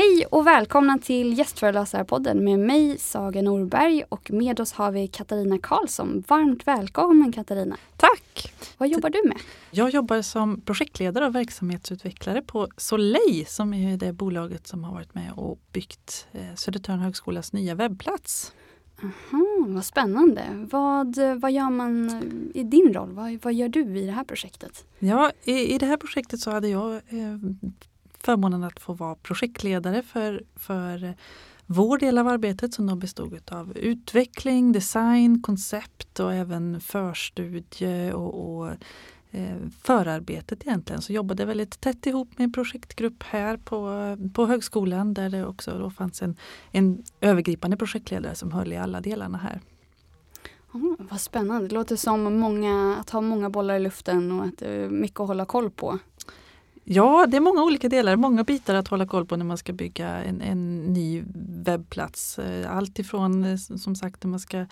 Hej och välkomna till Gästföreläsarpodden med mig Saga Norberg och med oss har vi Katarina Karlsson. Varmt välkommen Katarina! Tack! Vad jobbar du med? Jag jobbar som projektledare och verksamhetsutvecklare på Soleil som är det bolaget som har varit med och byggt eh, Södertörn högskolas nya webbplats. Aha, vad spännande! Vad, vad gör man i din roll? Vad, vad gör du i det här projektet? Ja, i, i det här projektet så hade jag eh, förmånen att få vara projektledare för, för vår del av arbetet som då bestod av utveckling, design, koncept och även förstudie och, och eh, förarbetet egentligen. Så jobbade väldigt tätt ihop med en projektgrupp här på, på högskolan där det också då fanns en, en övergripande projektledare som höll i alla delarna här. Oh, vad spännande, det låter som många, att ha många bollar i luften och att det är mycket att hålla koll på. Ja, det är många olika delar, många bitar att hålla koll på när man ska bygga en, en ny webbplats. Eh, allt ifrån eh, som sagt när man ska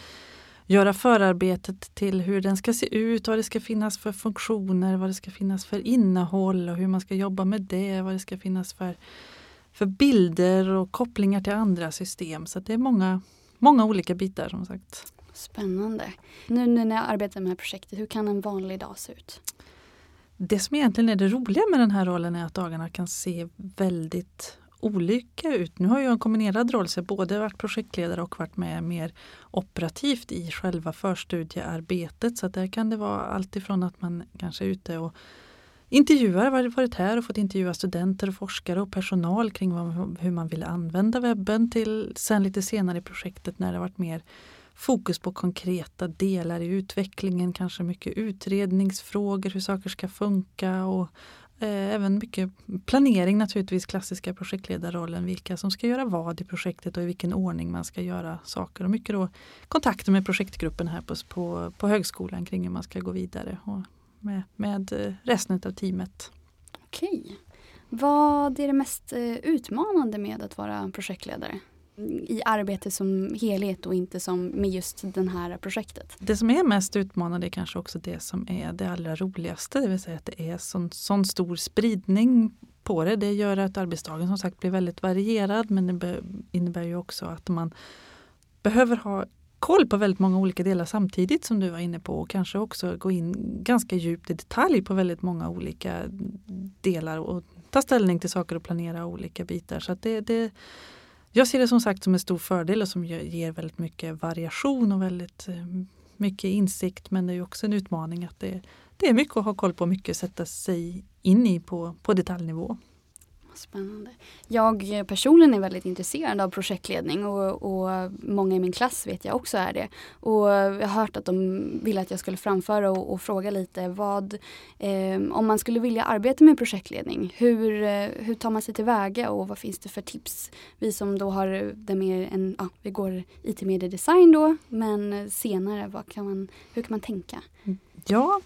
göra förarbetet till hur den ska se ut, vad det ska finnas för funktioner, vad det ska finnas för innehåll och hur man ska jobba med det, vad det ska finnas för, för bilder och kopplingar till andra system. Så det är många, många olika bitar som sagt. Spännande. Nu när ni arbetar med det här projektet, hur kan en vanlig dag se ut? Det som egentligen är det roliga med den här rollen är att dagarna kan se väldigt olika ut. Nu har jag en kombinerad roll, så jag både varit projektledare och varit med mer operativt i själva förstudiearbetet. Så där kan det vara allt ifrån att man kanske är ute och intervjuar, varit här och fått intervjua studenter, och forskare och personal kring hur man vill använda webben till sen lite senare i projektet när det varit mer fokus på konkreta delar i utvecklingen, kanske mycket utredningsfrågor, hur saker ska funka och eh, även mycket planering naturligtvis, klassiska projektledarrollen, vilka som ska göra vad i projektet och i vilken ordning man ska göra saker. Och mycket då kontakter med projektgruppen här på, på, på högskolan kring hur man ska gå vidare och med, med eh, resten av teamet. Okej. Vad är det mest eh, utmanande med att vara projektledare? I arbetet som helhet och inte som med just det här projektet. Det som är mest utmanande är kanske också det som är det allra roligaste, det vill säga att det är sån, sån stor spridning på det. Det gör att arbetsdagen som sagt blir väldigt varierad men det innebär ju också att man behöver ha koll på väldigt många olika delar samtidigt som du var inne på och kanske också gå in ganska djupt i detalj på väldigt många olika delar och ta ställning till saker och planera olika bitar. Så det, det jag ser det som sagt som en stor fördel och som ger väldigt mycket variation och väldigt eh, mycket insikt. Men det är också en utmaning att det, det är mycket att ha koll på, mycket att sätta sig in i på, på detaljnivå. Spännande. Jag personligen är väldigt intresserad av projektledning och, och, många i min klass vet jag också är det. Och jag har hört att de ville att jag skulle framföra och, och fråga lite vad, eh, om man skulle vilja arbeta med projektledning, hur, eh, hur tar man sig tillväga och vad finns det för tips? Vi som då har det mer en, ja, vi går it-mediedesign då, men senare, vad kan man, hur kan man tänka? Ja,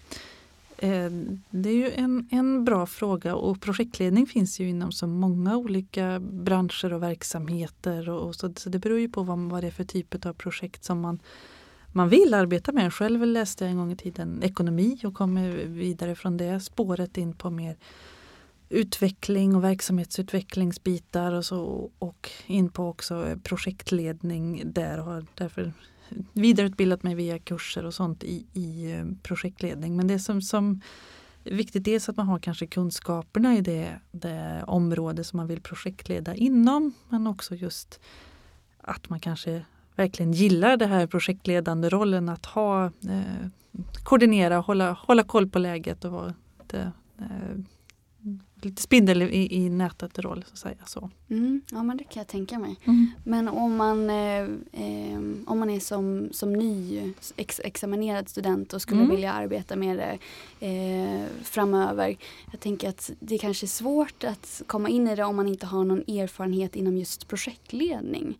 Ehm, det är ju en, en bra fråga och projektledning finns ju inom så många olika branscher och verksamheter. Och, och så, så, det beror ju på vad, vad det är för typ av projekt som man, man vill arbeta med. Själv läste jag en gång i tiden ekonomi och kom vidare från det spåret in på mer utveckling och verksamhetsutvecklingsbitar och så och in på också projektledning där och har därför vidareutbildat mig via kurser och sånt i, i eh, projektledning. Men det som, som är viktigt är att man har kanske kunskaperna i det, det område som man vill projektleda inom. Men också just att man kanske verkligen gillar det här projektledande rollen att ha eh, koordinera, hålla, hålla koll på läget och vara det, eh, lite spindel i, i nätet roll. Så att säga, så. Mm, ja men det kan jag tänka mig. Mm. Men om man, eh, eh, om man är som, som ny ex, examinerad student och skulle mm. vilja arbeta med det eh, framöver. Jag tänker att det kanske är svårt att komma in i det om man inte har någon erfarenhet inom just projektledning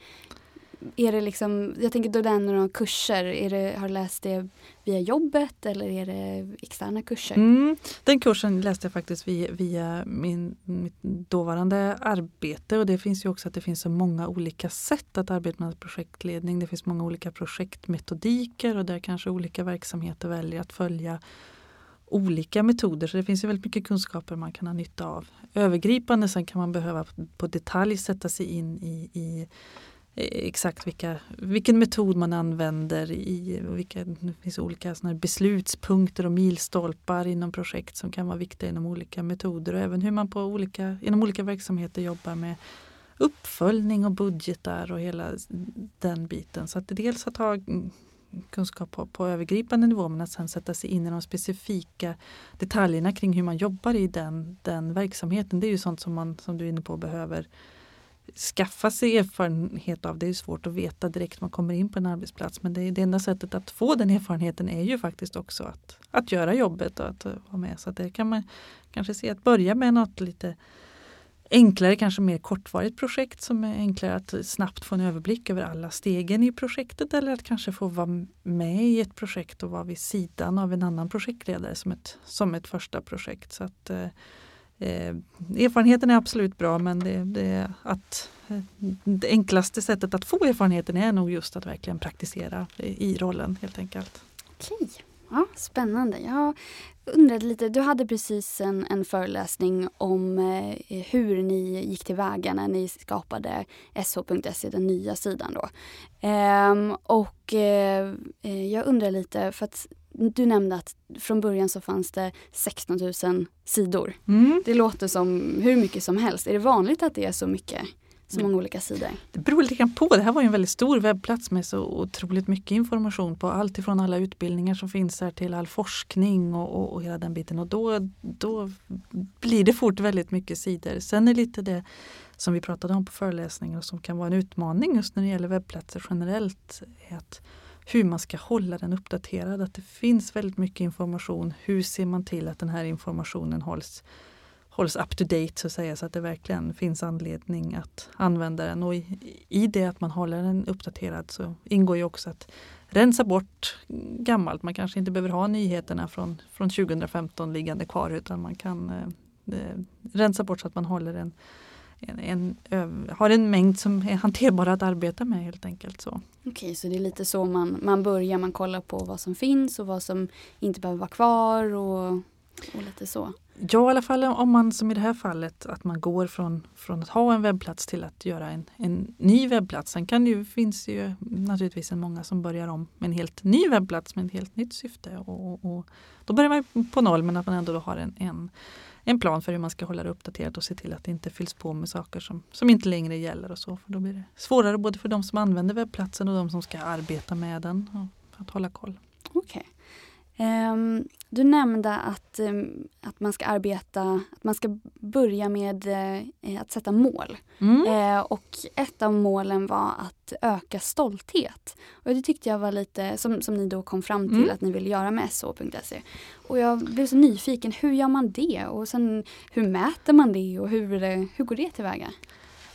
är det liksom, jag tänker då det är några kurser, är det, har du läst det via jobbet eller är det externa kurser? Mm, den kursen läste jag faktiskt via, via min, mitt dåvarande arbete och det finns ju också att det finns så många olika sätt att arbeta med projektledning. Det finns många olika projektmetodiker och där kanske olika verksamheter väljer att följa olika metoder så det finns ju väldigt mycket kunskaper man kan ha nytta av. Övergripande sen kan man behöva på detalj sätta sig in i, i Eh, exakt vilka, vilken metod man använder i vilka, det finns olika såna beslutspunkter och milstolpar inom projekt som kan vara viktiga inom olika metoder och även hur man på olika, inom olika verksamheter jobbar med uppföljning och budgetar och hela den biten. Så att dels att ha mm, kunskap på, på övergripande nivå men att sen sätta sig in i de specifika detaljerna kring hur man jobbar i den, den verksamheten. Det är ju sånt som man, som du är inne på, behöver skaffa sig erfarenhet av. Det är svårt att veta direkt när man kommer in på en arbetsplats men det, det enda sättet att få den erfarenheten är ju faktiskt också att, att göra jobbet och att vara med. Så det kan man kanske se att börja med något lite enklare, kanske mer kortvarigt projekt som är enklare att snabbt få en överblick över alla stegen i projektet eller att kanske få vara med i ett projekt och vara vid sidan av en annan projektledare som ett, som ett första projekt. Så att, eh, eh, erfarenheten är absolut bra men det, det, att, eh, det enklaste sättet att få erfarenheten är nog just att verkligen praktisera i rollen helt enkelt. Okej, ja, spännande. Jag undrade lite, du hade precis en, en föreläsning om eh, hur ni gick tillväga när ni skapade sh.se, den nya sidan då. Ehm, och eh, eh jag undrar lite, för att du nämnde att från början så fanns det 16 000 sidor. Mm. Det låter som hur mycket som helst. Är det vanligt att det är så mycket? Så många olika sidor. Det beror lite grann på. Det här var ju en väldigt stor webbplats med så otroligt mycket information på allt ifrån alla utbildningar som finns här till all forskning och, och, och hela den biten. Och då, då blir det fort väldigt mycket sidor. Sen är lite det som vi pratade om på föreläsningen och som kan vara en utmaning just när det gäller webbplatser generellt att hur man ska hålla den uppdaterad. Att det finns väldigt mycket information. Hur ser man till att den här informationen hålls hålls up to date så att säga så att det verkligen finns anledning att använda den. Och i, i det att man håller den uppdaterad så ingår ju också att rensa bort gammalt. Man kanske inte behöver ha nyheterna från, från 2015 liggande kvar utan man kan eh, eh, rensa bort så att man håller en, en, en, har en mängd som är hanterbar att arbeta med helt enkelt. så. Okej, så det är lite så man, man börjar, man kollar på vad som finns och vad som inte behöver vara kvar och, och lite så. Ja, i alla fall om man som i det här fallet att man går från, från att ha en webbplats till att göra en, en ny webbplats. Sen kan ju, finns det ju naturligtvis en många som börjar om med en helt ny webbplats med ett helt nytt syfte. Och, och då börjar man på noll men att man ändå har en, en, en plan för hur man ska hålla det uppdaterat och se till att det inte fylls på med saker som, som inte längre gäller. och så. För Då blir det svårare både för de som använder webbplatsen och de som ska arbeta med den. Och att hålla koll. Okej. Um, du nämnde att, um, att man ska arbeta, att man ska börja med uh, att sätta mål. Mm. Uh, och ett av målen var att öka stolthet. Och det tyckte jag var lite, som, som ni då kom fram till mm. att ni ville göra med so.se. Och jag blev så nyfiken, hur gör man det? Och sen hur mäter man det och hur, hur går det tillväga?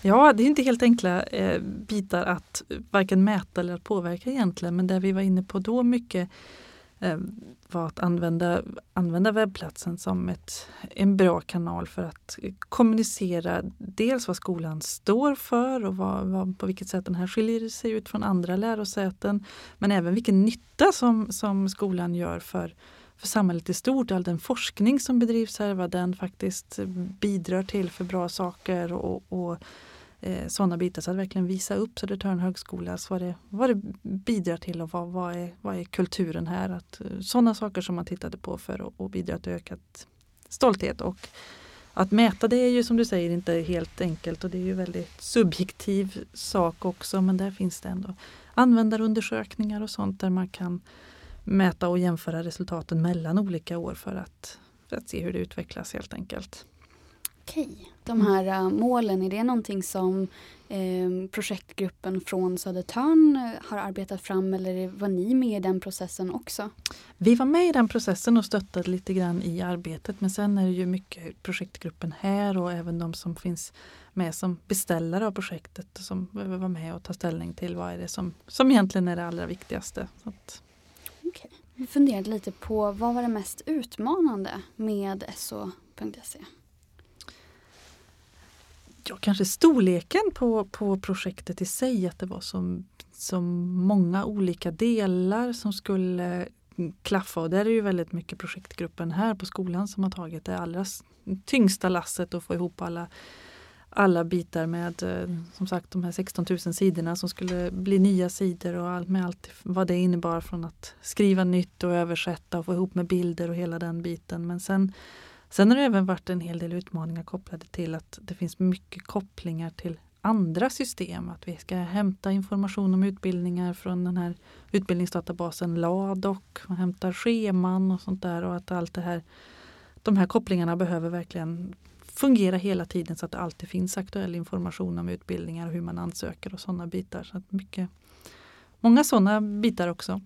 Ja, det är inte helt enkla eh, bitar att varken mäta eller att påverka egentligen. Men det vi var inne på då mycket Eh, Ehm, var att använda, använda webbplatsen som ett, en bra kanal för att kommunicera dels vad skolan står för och vad, vad, på vilket sätt den här skiljer sig ut från andra lärosäten. Men även vilken nytta som, som skolan gör för, för samhället i stort. All den forskning som bedrivs här, vad den faktiskt bidrar till för bra saker och, och eh, sådana bitar. Så att verkligen visa upp Södertörn högskola, vad det, vad det bidrar till och vad, vad, är, vad är kulturen här. Att, eh, sådana saker som man tittade på för att, bidra till ökad stolthet. Och att mäta det är ju som du säger inte helt enkelt och det är ju väldigt subjektiv sak också men där finns det ändå användarundersökningar och sånt där man kan mäta och jämföra resultaten mellan olika år för att, för att se hur det utvecklas helt enkelt. Okej, de här uh, målen, är det någonting som eh, projektgruppen från Södertörn uh, har arbetat fram eller var ni med i den processen också? Vi var med i den processen och stöttade lite grann i arbetet men sen är det ju mycket projektgruppen här och även de som finns med som beställare av projektet som behöver vara med och ta ställning till vad är det som, som egentligen är det allra viktigaste. Så att... okay. Jag funderade lite på vad var det mest utmanande med SO.se? Ja, kanske storleken på, på projektet i sig, att det var så, så många olika delar som skulle klaffa och där är ju väldigt mycket projektgruppen här på skolan som har tagit det allra tyngsta lasset och få ihop alla alla bitar med eh, som sagt de här 16 000 sidorna som skulle bli nya sidor och allt med allt vad det innebar från att skriva nytt och översätta och få ihop med bilder och hela den biten. Men sen, sen har det även varit en hel del utmaningar kopplade till att det finns mycket kopplingar till andra system. Att vi ska hämta information om utbildningar från den här utbildningsdatabasen LADOC och hämta scheman och sånt där och att allt det här de här kopplingarna behöver verkligen fungera hela tiden så att det alltid finns aktuell information om utbildningar och hur man ansöker och sådana bitar. Så att mycket, många sådana bitar också.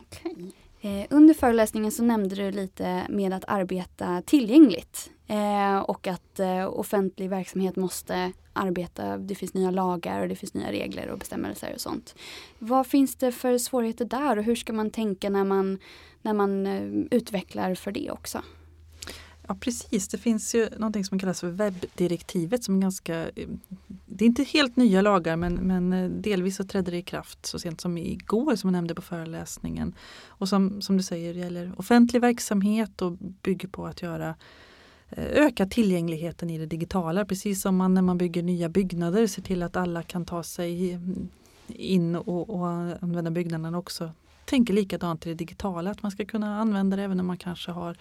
Okay. Eh, under föreläsningen så nämnde du lite med att arbeta tillgängligt eh, och att eh, offentlig verksamhet måste arbeta, det finns nya lagar och det finns nya regler och bestämmelser och sånt. Vad finns det för svårigheter där och hur ska man tänka när man, när man utvecklar för det också? Ja precis, det finns ju någonting som kallas för webbdirektivet som är ganska det är inte helt nya lagar men, men eh, delvis så trädde det i kraft så sent som igår som jag nämnde på föreläsningen. Och som, som du säger gäller offentlig verksamhet och bygger på att göra eh, öka tillgängligheten i det digitala. Precis som man när man bygger nya byggnader ser till att alla kan ta sig eh, in och, och använda byggnaden också. Tänker likadant i det digitala, att man ska kunna använda det även om man kanske har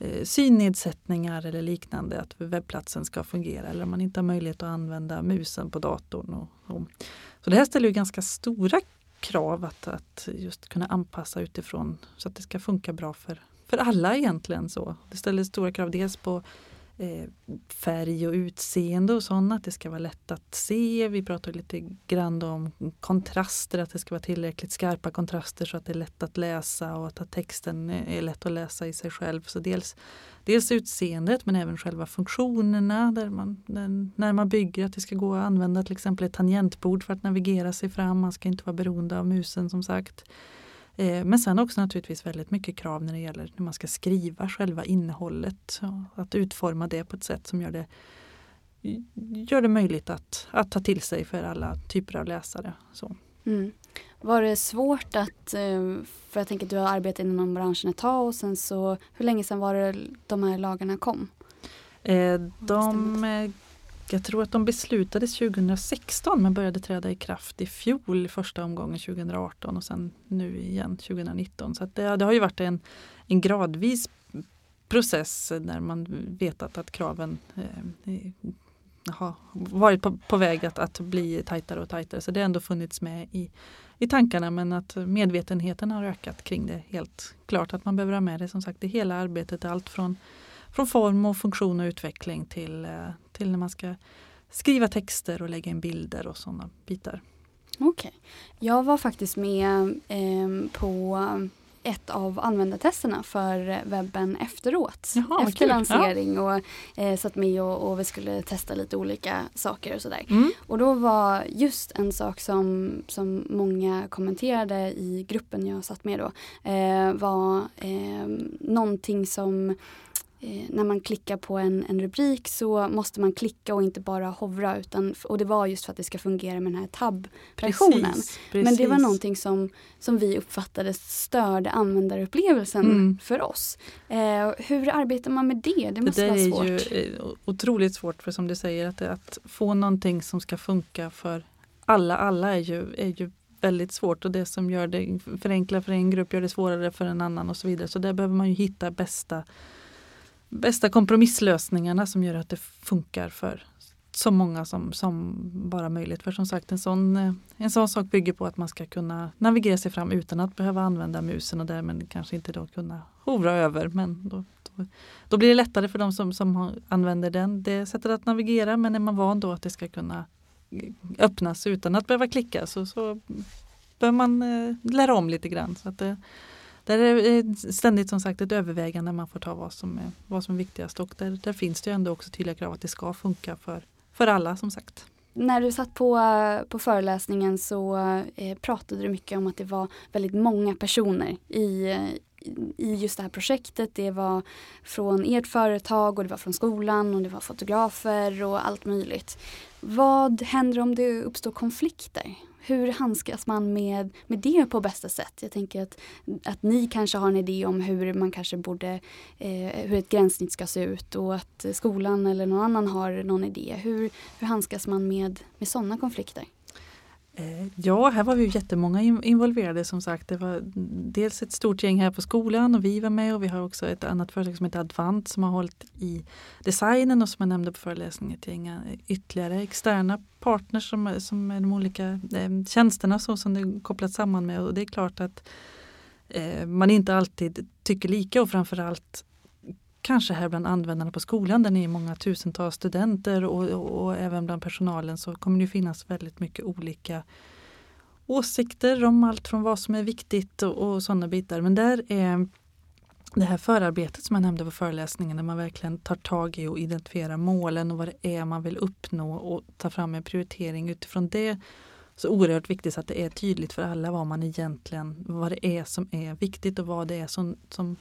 eh, synnedsättningar eller liknande, att webbplatsen ska fungera eller om man inte har möjlighet att använda musen på datorn. Och, och. Så det här ställer ju ganska stora krav att, att just kunna anpassa utifrån så att det ska funka bra för, för alla egentligen. så. Det ställer stora krav dels på eh, färg och utseende och sådana, att det ska vara lätt att se. Vi pratar lite grann om kontraster, att det ska vara tillräckligt skarpa kontraster så att det är lätt att läsa och att texten är lätt att läsa i sig själv. Så dels, dels utseendet men även själva funktionerna där man, den, när man bygger att det ska gå att använda till exempel ett tangentbord för att navigera sig fram. Man ska inte vara beroende av musen som sagt. Eh, men sen också naturligtvis väldigt mycket krav när det gäller när man ska skriva själva innehållet. Att utforma det på ett sätt som gör det, gör det möjligt att, att ta till sig för alla typer av läsare. Så. Mm. Var det svårt att, eh, för jag tänker att du har arbetat inom branschen ett tag och sen så, hur länge sedan var det de här lagarna kom? Eh, de jag tror att de beslutades 2016 men började träda i kraft i fjol första omgången 2018 och sen nu igen 2019. Så det, det, har ju varit en, en gradvis process när man vetat att kraven eh, har varit på, på väg att, att bli tajtare och tajtare. Så det har ändå funnits med i, i tankarna men att medvetenheten har ökat kring det. Helt klart att man behöver ha med det som sagt i hela arbetet. Allt från från form och funktion och utveckling till, eh, till när man ska skriva texter och lägga in bilder och sådana bitar. Okej. Okay. Jag var faktiskt med eh, på ett av användartesterna för webben efteråt. Jaha, efter lansering ja. och eh, satt med och, och, vi skulle testa lite olika saker och sådär. Mm. Och då var just en sak som, som många kommenterade i gruppen jag satt med då eh, var eh, någonting som när man klickar på en, en rubrik så måste man klicka och inte bara hovra. Utan, och det var just för att det ska fungera med den här tab-versionen. Men det var någonting som, som vi uppfattade störde användarupplevelsen mm. för oss. Eh, hur arbetar man med det? Det måste det vara svårt. Det är ju eh, otroligt svårt för som du säger att, att få någonting som ska funka för alla. Alla är ju, är ju väldigt svårt och det som gör det förenklar för en grupp gör det svårare för en annan och så vidare. Så där behöver man ju hitta bästa bästa kompromisslösningarna som gör att det funkar för så många som, som bara möjligt. För som sagt en sån, eh, en sån sak bygger på att man ska kunna navigera sig fram utan att behöva använda musen och därmed kanske inte då kunna hovra över. Men då, då, då blir det lättare för de som, som använder den, det sättet att navigera. Men är man van då att det ska kunna öppnas utan att behöva klicka så, så behöver man eh, lära om lite grann. Så att det, där är det ständigt som sagt ett övervägande man får ta vad som är, vad som är viktigast och där, där finns det ändå också tydliga krav att det ska funka för, för alla som sagt. När du satt på, på föreläsningen så eh, pratade du mycket om att det var väldigt många personer i, i just det här projektet. Det var från ert företag och det var från skolan och det var fotografer och allt möjligt. Vad händer om det uppstår konflikter? Hur handskas man med, med det på bästa sätt? Jag tänker att, att ni kanske har en idé om hur man kanske borde, eh, hur ett gränssnitt ska se ut och att skolan eller någon annan har någon idé. Hur, hur handskas man med, med sådana konflikter? Eh, ja, här var vi jättemånga involverade som sagt. Det var dels ett stort gäng här på skolan och vi var med och vi har också ett annat företag som heter Advant som har hållit i designen och som jag nämnde på föreläsningen ett gäng eh, ytterligare externa partners som, som är de olika eh, tjänsterna så som det är kopplat samman med och det är klart att eh, man inte alltid tycker lika och framförallt kanske här bland användarna på skolan där ni är många tusentals studenter och, och, och, även bland personalen så kommer det finnas väldigt mycket olika åsikter om allt från vad som är viktigt och, och sådana bitar. Men där är det här förarbetet som jag nämnde på föreläsningen där man verkligen tar tag i och identifierar målen och vad det är man vill uppnå och ta fram en prioritering utifrån det. Så oerhört viktigt så att det är tydligt för alla vad man egentligen, vad det är som är viktigt och vad det är som, som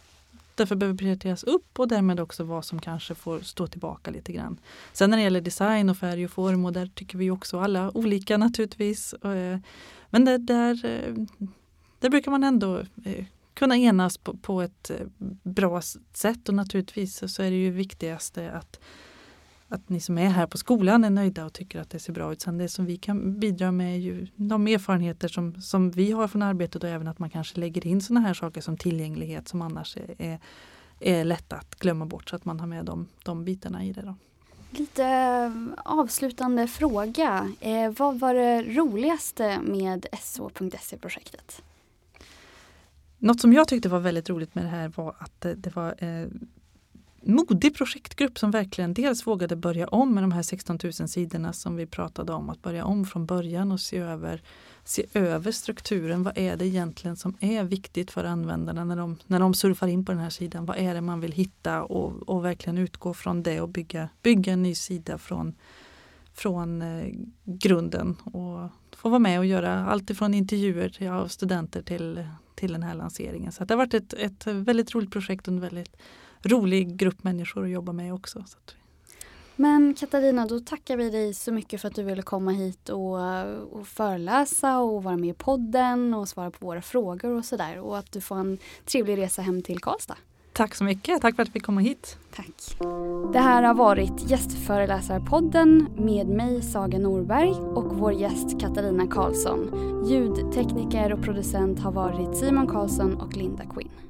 därför behöver prioriteras upp och därmed också vad som kanske får stå tillbaka lite grann. Sen när det gäller design och färg och form och där tycker vi också alla olika naturligtvis. Eh, men det, där, eh, där brukar man ändå eh, kunna enas på, på ett bra sätt och naturligtvis så är det ju viktigaste att att ni som är här på skolan är nöjda och tycker att det ser bra ut. Sen det som vi kan bidra med är ju de erfarenheter som, som vi har från arbetet och även att man kanske lägger in sådana här saker som tillgänglighet som annars är, är, är lätt att glömma bort så att man har med de, de bitarna i det. Då. Lite eh, avslutande fråga. Eh, vad var det roligaste med SO.se-projektet? Något som jag tyckte var väldigt roligt med det här var att det, det var eh, modig projektgrupp som verkligen dels vågade börja om med de här 16 000 sidorna som vi pratade om. Att börja om från början och se över, se över strukturen. Vad är det egentligen som är viktigt för användarna när de, när de surfar in på den här sidan? Vad är det man vill hitta och, och verkligen utgå från det och bygga, bygga en ny sida från, från eh, grunden. Och få vara med och göra allt ifrån intervjuer till, av studenter till, till den här lanseringen. Så det har varit ett, ett väldigt roligt projekt och en väldigt rolig grupp människor att jobba med också. Men Katarina, då tackar vi dig så mycket för att du ville komma hit och, och föreläsa och vara med i podden och svara på våra frågor och sådär. Och att du får en trevlig resa hem till Karlstad. Tack så mycket. Tack för att vi fick komma hit. Tack. Det här har varit Gästföreläsarpodden med mig Saga Norberg och vår gäst Katarina Karlsson. Ljudtekniker och producent har varit Simon Karlsson och Linda Quinn.